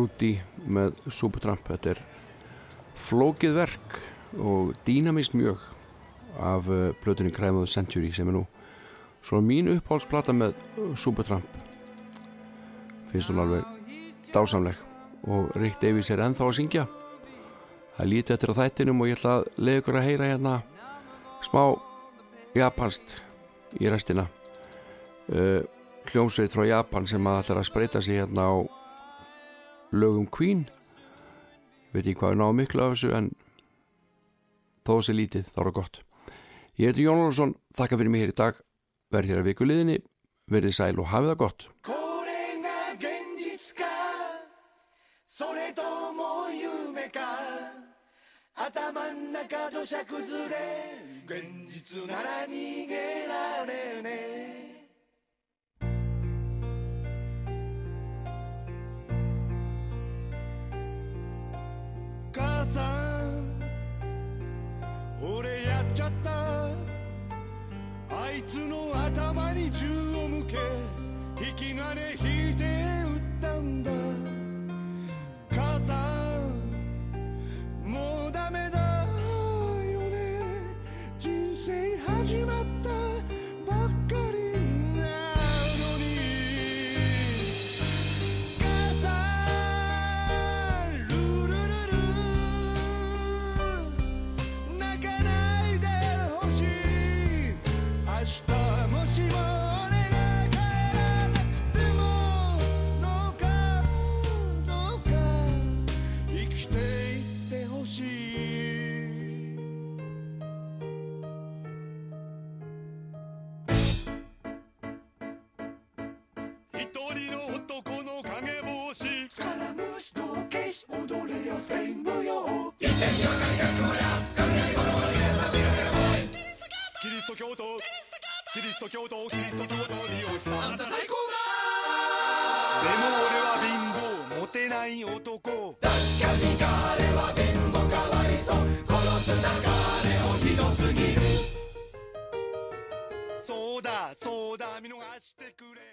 Rudy með Supertramp. Þetta er flókið verk og dýnamist mjög af blötunni Crime of the Century sem er nú svona mín uppáhaldsplata með Supertramp. Finnst hún alveg dásamleg og Rick Davies er ennþá að syngja. Það er lítið eftir á þættinum og ég ætla að leiða ykkur að heyra hérna smá japanst í restina. Uh, hljómsveit frá Japan sem að ætla að spreita sig hérna á lögum Queen veit ekki hvað er náðu miklu af þessu en þó þessi lítið þá er það gott ég heiti Jón Lónsson, þakka fyrir mig hér í dag verð hér að viku liðinni verið sæl og hafið það gott これが現実かそれとも夢か頭ん中土砂崩れ現実なら逃げられねえ 母さん俺やっちゃった。あいつの頭に銃を向け引き金引いて撃ったんだ。母さんもうダメだ。カラムシ道化師踊れよスペイン舞踊一点には何かこや雷語の皆さん見かけキリスト教徒キリスト教徒キリスト教徒利用したあんた最高だでも俺は貧乏モテない男確かに彼は貧乏かわいそう殺す流れをひどすぎるそうだそうだ見逃してくれ。